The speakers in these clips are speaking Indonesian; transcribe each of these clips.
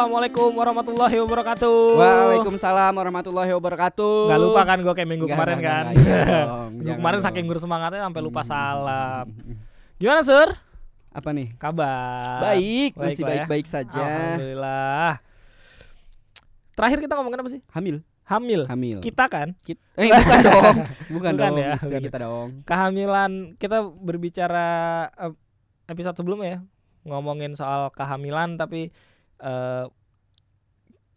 Assalamualaikum warahmatullahi wabarakatuh. Waalaikumsalam warahmatullahi wabarakatuh. Gak lupa kan gue kayak minggu Nggak, kemarin nggak, kan. nggak, iya dong, minggu kemarin dong. saking bersemangatnya sampai lupa Hmm. salam. Gimana sur? Apa nih? Kabar? Baik, baik masih ya. baik-baik saja. Alhamdulillah. Terakhir kita ngomongin apa sih? Hamil, Hamil. hamil. Kita kan Kit- eh bukan dong. Bukan Bukan, dong, ya, bukan. kita dong. kehamilan kita berbicara eh, episode sebelumnya ya ngomongin soal kehamilan tapi eh,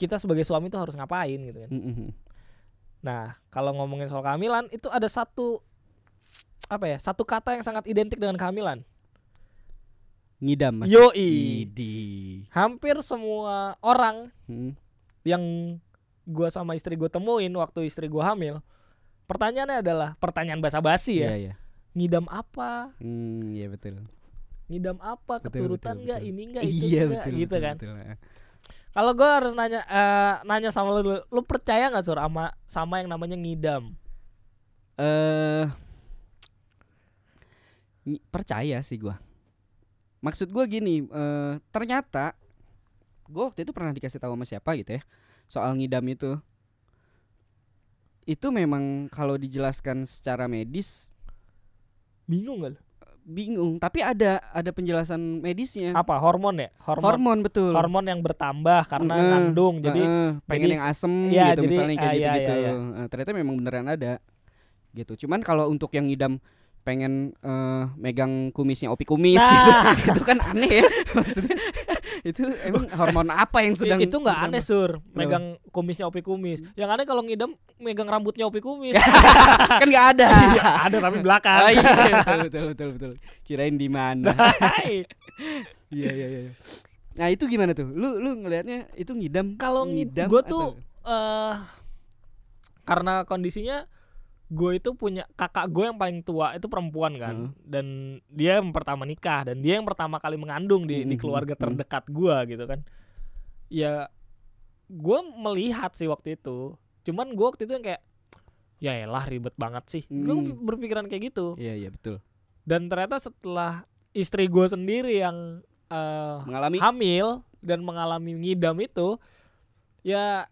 kita sebagai suami tuh harus ngapain gitu kan. Mm-mm. Nah, kalau ngomongin soal kehamilan itu ada satu apa ya? Satu kata yang sangat identik dengan kehamilan. Ngidam mas. Yoi. Idi. Hampir semua orang Mm. yang gua sama istri gua temuin waktu istri gua hamil, pertanyaannya adalah pertanyaan basa-basi ya. Iya, iya. Ngidam apa? Hmm, iya betul. Ngidam apa? Betul, Keturutan betul, enggak? betul. Ini enggak itu Iya enggak? betul. gitu betul, kan. betul. Kalau gua harus nanya eh, nanya sama lu dulu, lu percaya nggak sur sama sama yang namanya ngidam? Eh ngi- percaya sih gua. Maksud gua gini, eh ternyata gua waktu itu pernah dikasih tahu sama siapa gitu ya soal ngidam itu. Itu memang kalau dijelaskan secara medis Bingung gak? Bingung, tapi ada ada penjelasan medisnya. Apa hormon ya? Hormon. Hormon betul. Hormon yang bertambah karena ngandung. Jadi heeh, pengen medis- yang asem Iya, gitu jadi, misalnya kayak iya, gitu-gitu. iya, iya. Eh, ternyata memang beneran ada. Gitu. Cuman kalau untuk yang ngidam pengen eh, megang kumisnya opi kumis Nah. gitu. itu kan aneh ya. Maksudnya itu emang hormon apa yang sedang itu nggak aneh sur, megang kumisnya opi kumis. Yang aneh kalau ngidam megang rambutnya opi kumis. kan nggak ada. Iya, ada tapi belakang. Oh, iya, betul, betul betul betul. Kirain di mana? Hai. Iya iya iya. Nah, itu gimana tuh? Lu lu ngelihatnya itu ngidam? Kalau ngidam, gue tuh eh karena kondisinya gue itu punya kakak gue yang paling tua itu perempuan kan Heeh. dan dia yang pertama nikah dan dia yang pertama kali mengandung di di Mhm, keluarga mhm. terdekat gue gitu kan ya gue melihat sih waktu itu cuman gue waktu itu yang kayak ya elah ribet banget sih gue Hmm. berpikiran kayak gitu Iya iya betul. dan ternyata setelah istri gue sendiri yang eh, Mengalami hamil dan mengalami ngidam itu ya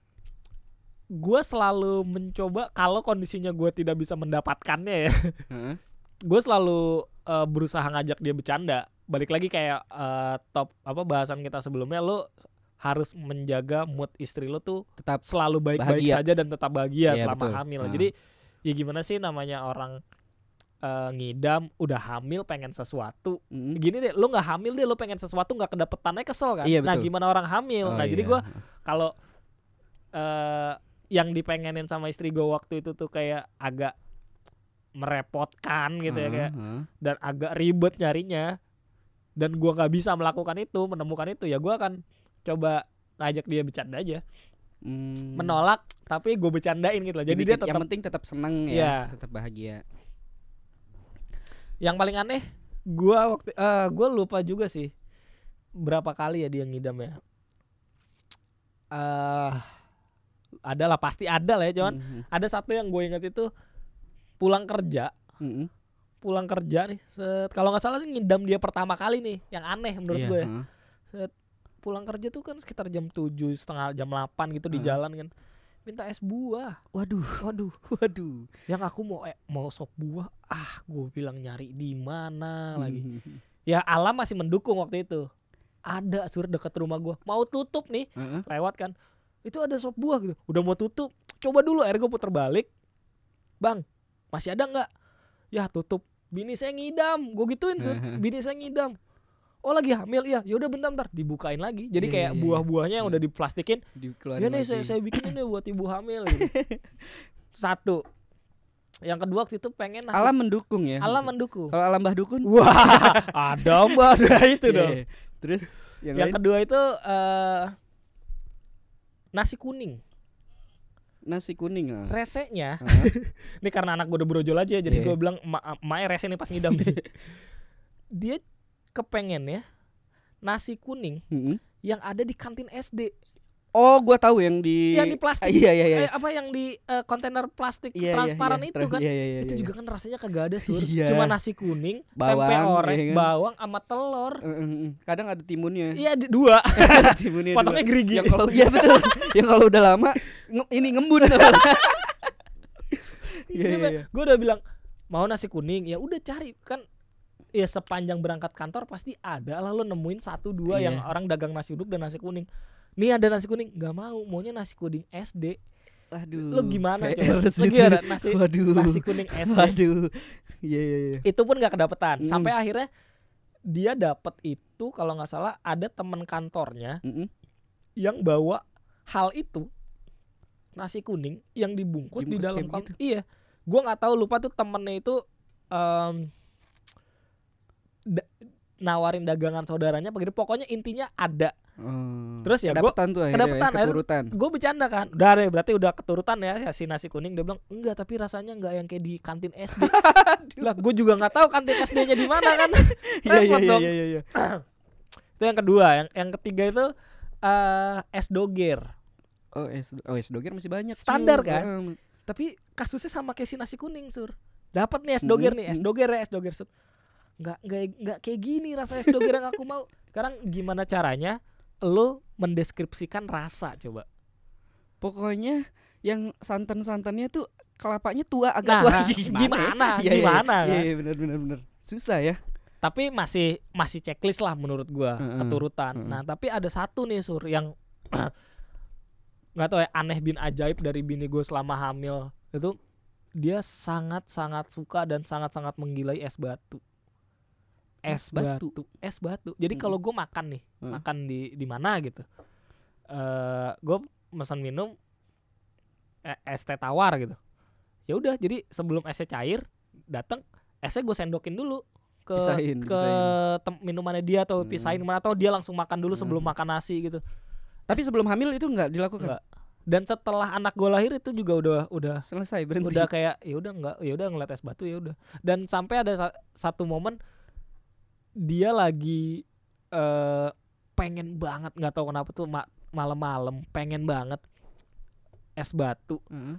gue selalu mencoba kalau kondisinya gue tidak bisa mendapatkannya ya Heeh. gue selalu eh, berusaha ngajak dia bercanda balik lagi kayak eh, top apa bahasan kita sebelumnya lo harus menjaga mood istri lo tuh tetap selalu baik-baik saja dan tetap bahagia Iya, selama betul. hamil Ah. jadi ya gimana sih namanya orang eh, ngidam udah hamil pengen sesuatu Mm. gini deh lu nggak hamil deh lu pengen sesuatu nggak kedapetannya kesel kan Iya, nah gimana orang hamil Oh, nah jadi iya. gua kalau eh yang dipengenin sama istri gua waktu itu tuh kayak agak merepotkan gitu ya Heeh, kayak dan agak ribet nyarinya dan gua nggak bisa melakukan itu menemukan itu ya gua akan coba ngajak dia bercanda aja Hmm. menolak tapi gue bercandain gitu loh jadi Dibikin- dia tetap yang penting tetap seneng Iya. ya, tetap bahagia. yang paling aneh gua waktu eh gua lupa juga sih berapa kali ya dia ngidam ya eh ada lah pasti ada lah ya cuman Mhm. ada satu yang gue inget itu pulang kerja Mhm. pulang kerja nih set, kalau nggak salah sih ngidam dia pertama kali nih yang aneh menurut Iya, gue ya. heeh. pulang kerja tuh kan sekitar jam 7 setengah jam 8 gitu di jalan kan minta es buah Waduh, waduh waduh. yang aku mau eh, mau sop buah ah gue bilang nyari di mana lagi Mhm. ya alam masih mendukung waktu itu ada sur dekat rumah gua mau tutup nih Heeh. lewat kan itu ada sop buah gitu. Udah mau tutup coba dulu akhirnya gue puter balik. Bang masih ada nggak? Ya tutup. Bini saya ngidam. Gue gituin sur Heeh. bini saya ngidam. Oh lagi hamil? Ya ya udah bentar bentar. Dibukain lagi. Jadi Iya, kayak iya, iya. buah-buahnya yang Hmm. udah diplastikin. Ya nih saya saya bikinin deh buat ibu hamil gitu. satu. Yang kedua waktu itu pengen nasi. Alam mendukung ya. alam mendukung. Kalau alam Mbah Dukun? wah ada mbak ada itu Iya, dong. iya. Terus yang, yang lain? kedua itu eh nasi kuning nasi kuning. ah. resenya Heeh. ini karena anak gue udah brojol aja jadi Iya. gue bilang ma mae rese nih pas ngidam dia kepengen ya nasi kuning Mhm. yang ada di kantin SD Oh, gua tahu yang di yang di plastik Iya iya iya. eh, apa yang di eh, kontainer plastik Iya, iya, transparan iya. itu Tra- kan Iya iya iya. itu iya. juga kan rasanya kagak ada sur Iya. cuma nasi kuning tempe Bawang, orek iya kan? bawang sama telur Eh, eh. Kadang ada timunnya. iya di- dua timunnya potongnya gerigi Yang kalau iya betul. yang kalau udah lama nge- ini ngembun. Iya iya iya. gue udah bilang mau nasi kuning ya udah cari kan ya sepanjang berangkat kantor pasti ada lah lo nemuin satu dua Iya. yang orang dagang nasi uduk dan nasi kuning nih ada nasi kuning nggak mau maunya nasi kuning SD Aduh. lo gimana PR coba itu. ada nasi Waduh. nasi kuning SD Waduh. Iya iya iya. itu pun nggak kedapetan Mm. sampai akhirnya dia dapat itu kalau nggak salah ada teman kantornya Mm-mm. yang bawa hal itu nasi kuning yang dibungkus, di Dibungkus dalam kayak kap begitu. iya gua nggak tahu lupa tuh temennya itu da- nawarin dagangan saudaranya begitu pokoknya intinya ada Oh. Terus ya gua- kedapetan tuh akhirnya kedapetan, ya, keturutan. gue bercanda kan udah deh berarti udah keturutan ya, ya si nasi kuning dia bilang enggak tapi rasanya enggak yang kayak di kantin SD lah gue juga nggak tahu kantin SD-nya di mana kan Iya iya repot iya dong. iya iya. itu yang kedua yang yang ketiga itu eh es doger Oh, es oh, es doger masih banyak. Standar Sur. kan? Tapi kasusnya sama kayak si nasi kuning sur dapat nih es doger Mhm, nih es mhm. doger ya es doger set nggak nggak nggak kayak gini rasa es doger yang aku mau sekarang gimana caranya lo mendeskripsikan rasa coba Pokoknya yang santan-santannya tuh kelapanya tua agak Nah, tua nah, gimana? gimana? ya? Iya, iya, Gimana, Iya, kan? iya benar benar benar. Susah ya. tapi masih masih checklist lah menurut gua Heeh, keturutan heeh. nah tapi ada satu nih sur yang nggak tahu ya aneh bin ajaib dari bini gue selama hamil itu dia sangat sangat suka dan sangat sangat menggilai es batu es batu? batu. es batu jadi Mm-mm. kalau gue makan nih Heeh. makan di di mana gitu eh gue pesan minum eh, es teh tawar gitu ya udah jadi sebelum esnya cair datang esnya gue sendokin dulu ke Pisahin, ke pisahin. minumannya dia atau Hmm. pisahin mana atau dia langsung makan dulu Hmm. sebelum makan nasi gitu Tapi sebelum hamil itu nggak dilakukan. Nggak. dan setelah anak gue lahir itu juga udah udah Selesai berhenti. udah kayak ya udah nggak ya udah ngeliat es batu ya udah dan sampai ada sa- satu momen dia lagi eh pengen banget nggak tahu kenapa tuh ma- malam-malam pengen banget es batu Heeh.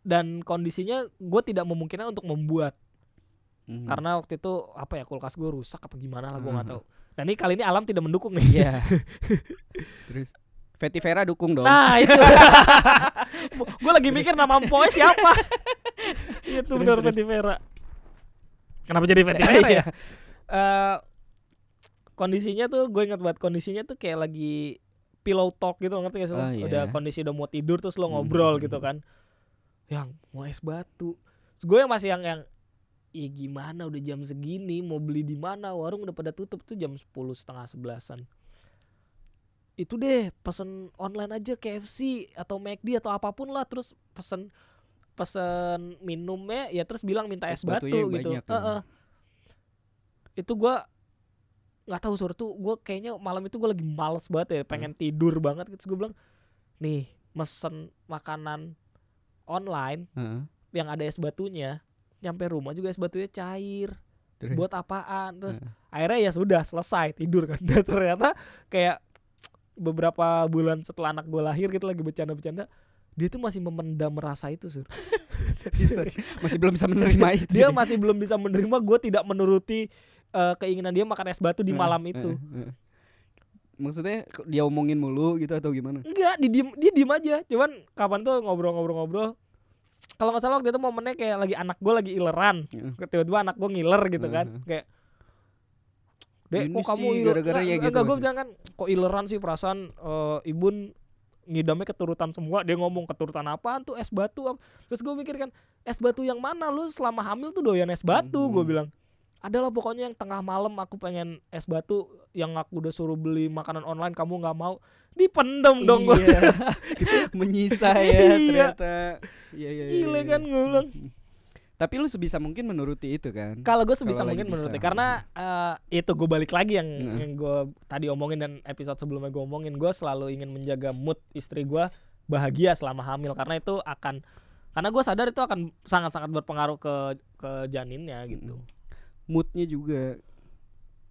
dan kondisinya gue tidak memungkinkan untuk membuat Mhm. karena waktu itu apa ya kulkas gue rusak apa gimana lah gue nggak Mhm. tahu dan ini kali ini alam tidak mendukung nih Iya. Terus Fetty Vera dukung dong. nah itu gue lagi mikir nama empoy siapa itu Terus, benar terus. Fetty Vera kenapa jadi Fetty Vera ya Iya. Eh, kondisinya tuh gue ingat banget kondisinya tuh kayak lagi pillow talk gitu ngerti gak sih lo? Oh, iya. udah kondisi udah mau tidur terus lo Mhm. ngobrol gitu kan yang mau es batu Terus gue yang masih yang yang Ih gimana udah jam segini mau beli di mana warung udah pada tutup tuh jam 10 setengah sebelasan itu deh pesen online aja KFC atau McD atau apa pun lah terus pesen pesen minumnya ya terus bilang minta es, Es batu gitu banyak, ya. Heeh. itu gua nggak tahu sur tuh gue kayaknya malam itu gue lagi males banget ya pengen tidur banget gitu gue bilang nih mesen makanan online Heeh. yang ada es batunya nyampe rumah juga es batunya cair Terus? buat apaan terus Heeh. akhirnya ya sudah selesai tidur kan dan ternyata kayak beberapa bulan setelah anak gue lahir gitu lagi bercanda-bercanda dia tuh masih memendam rasa itu sur masih belum bisa menerima itu. dia masih belum bisa menerima gue tidak menuruti eh, keinginan dia makan es batu di Heeh, malam itu heeh, heeh. Maksudnya dia omongin mulu gitu atau gimana? enggak dia diem, dia diem aja cuman kapan tuh ngobrol-ngobrol-ngobrol kalau nggak salah waktu itu momennya kayak lagi anak gue lagi ileran Heeh. tiba-tiba anak gue ngiler gitu kan Heeh. kayak Dek, kok kamu gara-gara ya gitu nggak, gue bilang kan, kok ileran sih perasaan eh, ibun ngidamnya keturutan semua. Dia ngomong keturutan apaan tuh es batu. apa?" Terus gue mikir kan, es batu yang mana lu selama hamil tuh doyan es batu? Gue Mhm. bilang. Adalah pokoknya yang tengah malam aku pengen es batu yang aku udah suruh beli makanan online kamu nggak mau dipendem dong gue Iya. Menyisa ya Iya. ternyata. Iya iya. iya, gile iya. kan gue bilang Tapi lu sebisa mungkin menuruti itu kan. Kalau gue sebisa lagi mungkin bisa. menuruti karena eh, itu gue balik lagi yang Heeh. yang gue tadi omongin dan episode sebelumnya gue omongin gue selalu ingin menjaga mood istri gue bahagia selama hamil karena itu akan karena gue sadar itu akan sangat-sangat berpengaruh ke ke janinnya gitu. Moodnya juga.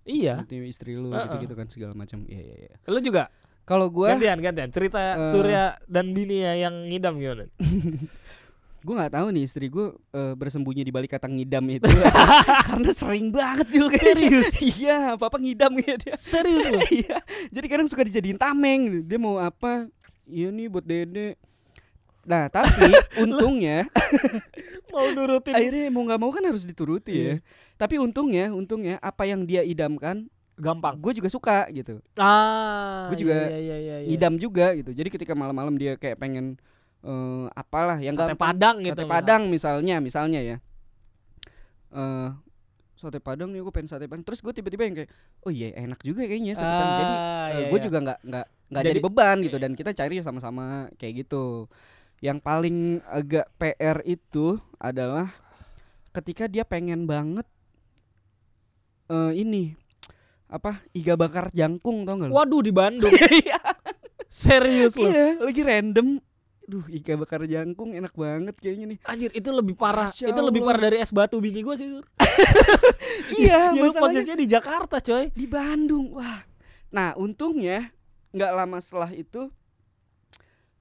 Iya, Moodnya istri lu Heeh. gitu-gitu kan segala macam. Iya iya iya. lu juga Kalau gua Gantian, gantian. Cerita Eh. Surya dan Bini ya yang ngidam gimana? gue nggak tahu nih istri gue bersembunyi di balik kata ngidam itu. Karena sering banget juga Serius? iya papa ngidam gitu dia Serius iya. Jadi kadang suka dijadiin tameng. Dia mau apa? Iya nih buat dede. Nah tapi untungnya Mau nurutin. Akhirnya mau nggak mau kan harus dituruti ya. Iya. tapi untungnya untungnya apa yang dia idamkan gampang. gue juga suka gitu. Ah, Gua juga iya, iya, iya, iya. idam juga gitu. Jadi ketika malam-malam dia kayak pengen eh, apalah yang Sate gampang Padang gitu. sate padang misalnya misalnya ya eh sate padang nih gue pengen sate padang terus gue tiba-tiba yang kayak oh iya enak juga kayaknya sate padang jadi Ah, iya, gue iya. juga nggak nggak nggak Jadi- jadi beban gitu iya. dan kita cari sama-sama kayak gitu yang paling agak PR itu adalah ketika dia pengen banget eh ini apa iga bakar jangkung tau gak lu? Waduh di Bandung. Iya. Serius lu. iya lagi random duh iga bakar jangkung enak banget kayaknya nih Anjir itu lebih parah. Masya itu lebih parah dari es batu bini gue sih. Sur. iya Ya, masalahnya posisinya di Jakarta, coy. di Bandung wah nah untungnya nggak lama setelah itu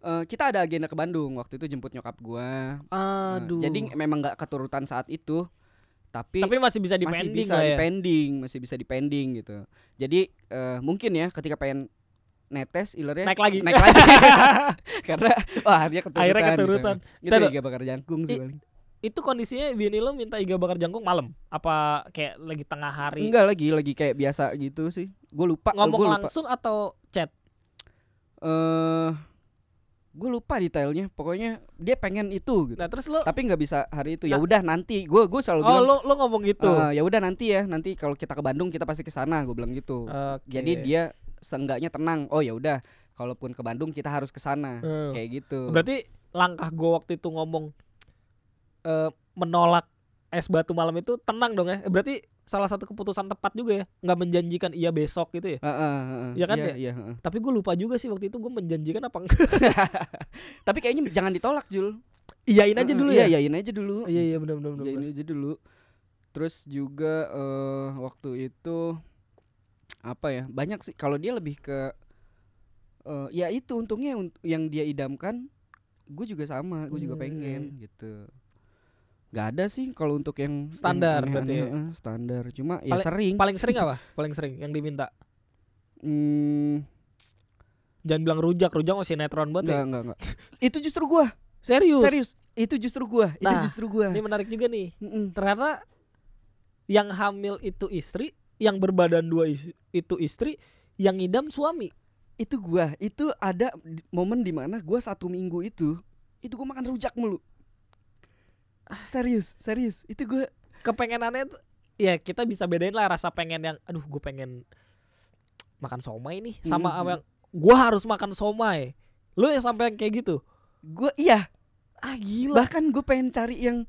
eh, kita ada agenda ke Bandung waktu itu jemput nyokap gua Nah, Aduh. jadi memang nggak keturutan saat itu tapi, tapi masih bisa masih dipending bisa lah ya. dipending masih bisa dipending gitu jadi eh, mungkin ya ketika pengen netes ilernya Naik lagi. naik lagi karena wah dia keturutan Akhirnya keturutan. gitu. itu Tapi- iga bakar jangkung sih paling Itu kondisinya bini lo minta iga bakar jangkung malam? Apa kayak lagi tengah hari? enggak lagi lagi kayak biasa gitu sih gue lupa Ngomong gua lupa. langsung atau chat? eh gue lupa detailnya pokoknya dia pengen itu gitu Nah, terus lo tapi nggak bisa hari itu ya Nah. udah nanti gue gue selalu Oh, bilang lo lo ngomong gitu. "Eh, ya udah nanti ya nanti kalau kita ke Bandung kita pasti ke sana gue bilang gitu Oke. jadi dia seenggaknya tenang oh ya udah kalaupun ke Bandung kita harus ke sana Hmm. kayak gitu Berarti langkah gue waktu itu ngomong eh menolak es batu malam itu tenang dong ya. Berarti salah satu keputusan tepat juga ya. nggak menjanjikan iya besok gitu ya. Heeh, heeh. Iya kan, iya, ya? iya, heeh. Tapi gue lupa juga sih waktu itu gue menjanjikan apa enggak. tapi kayaknya jangan ditolak Jul Iyain aja dulu iya, ya. iyain aja dulu Iya iya benar benar benar. iyain aja dulu terus juga eh waktu itu apa ya banyak sih kalau dia lebih ke eh ya itu untungnya unt- yang dia idamkan gue juga sama gue juga Hmm, pengen gitu nggak ada sih kalau untuk yang yang Standar aneh-aneh, berarti ya? heeh, standar cuma ya Paling- sering Paling sering apa? Paling sering yang diminta. Hmm, Jangan bilang rujak, rujak masih netron banget ya. enggak enggak enggak itu justru gua Serius. serius itu justru gua itu Nah, justru gua Ini menarik juga nih. Mm-mm. Ternyata yang hamil itu istri, yang berbadan dua is- itu istri, yang ngidam suami. itu gua itu ada di- momen di mana gua satu minggu itu itu gua makan rujak mulu Ah, serius serius itu gua Kepengenannya tuh ya kita bisa bedain lah rasa pengen yang aduh gue pengen makan somai nih sama Mhm. sama yang gue harus makan somai. Lu yang sampai yang kayak gitu. gua iya Ah gila. bahkan gue pengen cari yang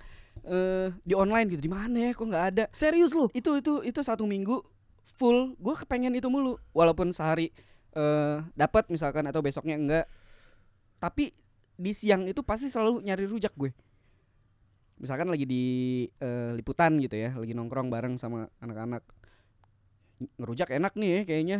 eh, di online gitu. Di mana ya? Kok nggak ada? Serius lu? itu itu itu satu minggu full. Gue kepengen itu mulu. Walaupun sehari eh dapat misalkan atau besoknya enggak. Tapi di siang itu pasti selalu nyari rujak gue. Misalkan lagi di eh, liputan gitu ya. Lagi nongkrong bareng sama anak-anak. Ngerujak enak nih ya kayaknya.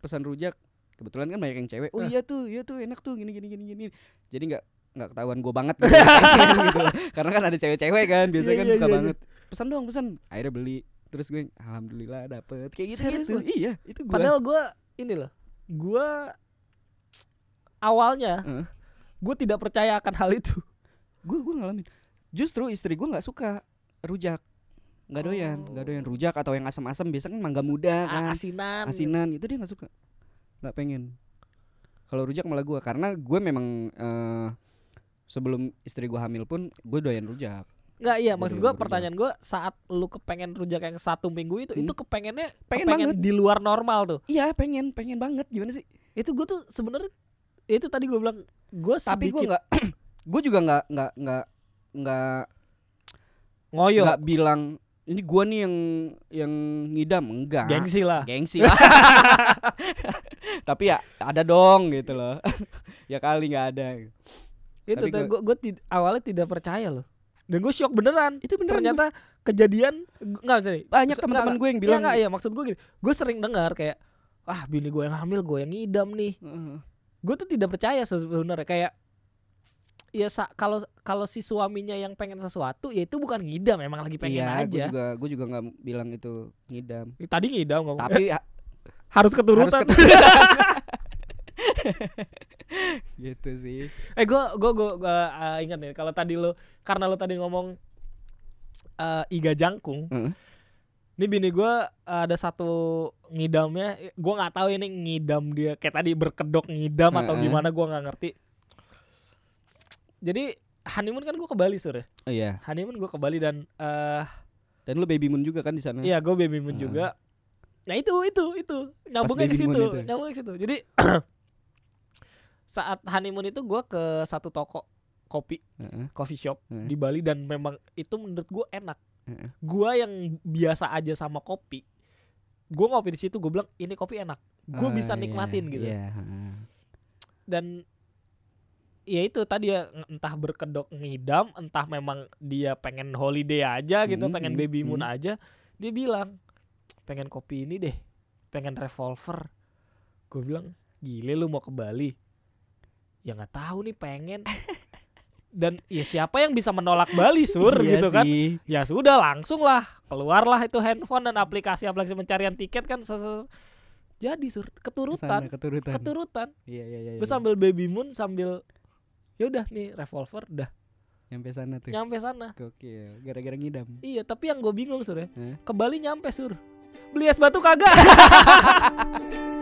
Pesan rujak. Kebetulan kan banyak yang cewek. Oh Ah. iya tuh iya tuh. Enak tuh. Gini gini gini gini. Jadi nggak nggak ketahuan gue banget gitu, gitu. Loh. karena kan ada cewek-cewek kan biasanya Iya, kan iya, suka iya, banget. Pesan dong pesan. Akhirnya beli. Terus gue alhamdulillah dapet. Kayak gitu gitu iya itu gue Padahal gue ini loh. Gue awalnya Heeh. gue tidak percaya akan hal itu. gue gue ngalamin. Justru istri gue nggak suka rujak. Nggak doyan nggak doyan rujak atau yang asam-asam. Biasanya kan mangga muda kan. asinan. asinan itu dia nggak suka. Nggak pengen. Kalau rujak malah gue karena gue memang eh, sebelum istri gue hamil pun gue doyan rujak. Nggak iya maksud gue pertanyaan gue saat lu kepengen rujak yang satu minggu itu Hmm. itu kepengennya Pengen kepengen banget. di luar normal tuh. iya pengen pengen banget gimana sih? Itu gue tuh sebenarnya itu tadi gue bilang gue tapi gue nggak gue juga nggak nggak nggak nggak ngoyo. nggak bilang ini gue nih yang yang ngidam. Enggak gengsi lah. gengsi lah. Tapi ya ada dong gitu loh. Ya kali nggak ada Itu tuh gue gue awalnya tidak percaya loh. Dan gue shock beneran. itu beneran Ternyata kejadian enggak sih. banyak teman-teman gue yang bilang Iya enggak ya maksud gue gini. Gue sering dengar kayak ah bini gue yang hamil gue yang ngidam nih Heeh. gue tuh tidak percaya sebenarnya kayak ya kalau kalau si suaminya yang pengen sesuatu ya itu bukan ngidam emang lagi pengen iya, aja Gue juga gue juga nggak bilang itu ngidam. tadi ngidam ngomong Tapi ha- harus keturutan harus keturutan. gitu sih. eh gue gue gue ingat nih kalau tadi lo karena lo tadi ngomong eh, iga jangkung Heeh. ini bini gue ada satu ngidamnya gue nggak tahu ini ngidam dia kayak tadi berkedok ngidam atau Heeh. gimana gue nggak ngerti jadi honeymoon kan gue ke Bali ya Oh iya. honeymoon gue ke Bali dan eh Dan lu baby moon juga kan di sana? iya gue baby moon Heeh. juga nah itu itu itu nyambungnya ke situ itu. nyambungnya ke situ jadi saat honeymoon itu gue ke satu toko kopi Heeh. coffee shop Heeh. di Bali dan memang itu menurut gue enak Heeh. gua yang biasa aja sama kopi gua ngopi di situ gue bilang ini kopi enak gue Oh, bisa iya, nikmatin gitu Iya. heeh. dan ya itu tadi ya entah berkedok ngidam entah memang dia pengen holiday aja gitu Hmm, pengen hmm, baby moon hmm. aja dia bilang pengen kopi ini deh pengen revolver gue bilang gile lu mau ke Bali ya nggak tahu nih pengen dan ya siapa yang bisa menolak Bali sur Iya gitu kan sih. ya sudah langsung lah keluarlah itu handphone dan aplikasi-aplikasi pencarian tiket kan jadi sur keturutan Ke sana, keturutan. keturutan Iya iya iya. gue iya. sambil baby moon sambil ya udah nih revolver dah nyampe sana tuh. nyampe sana Gokil. Gara-gara ngidam. iya tapi yang gue bingung sur ya Hah? ke Bali nyampe sur beli es batu kagak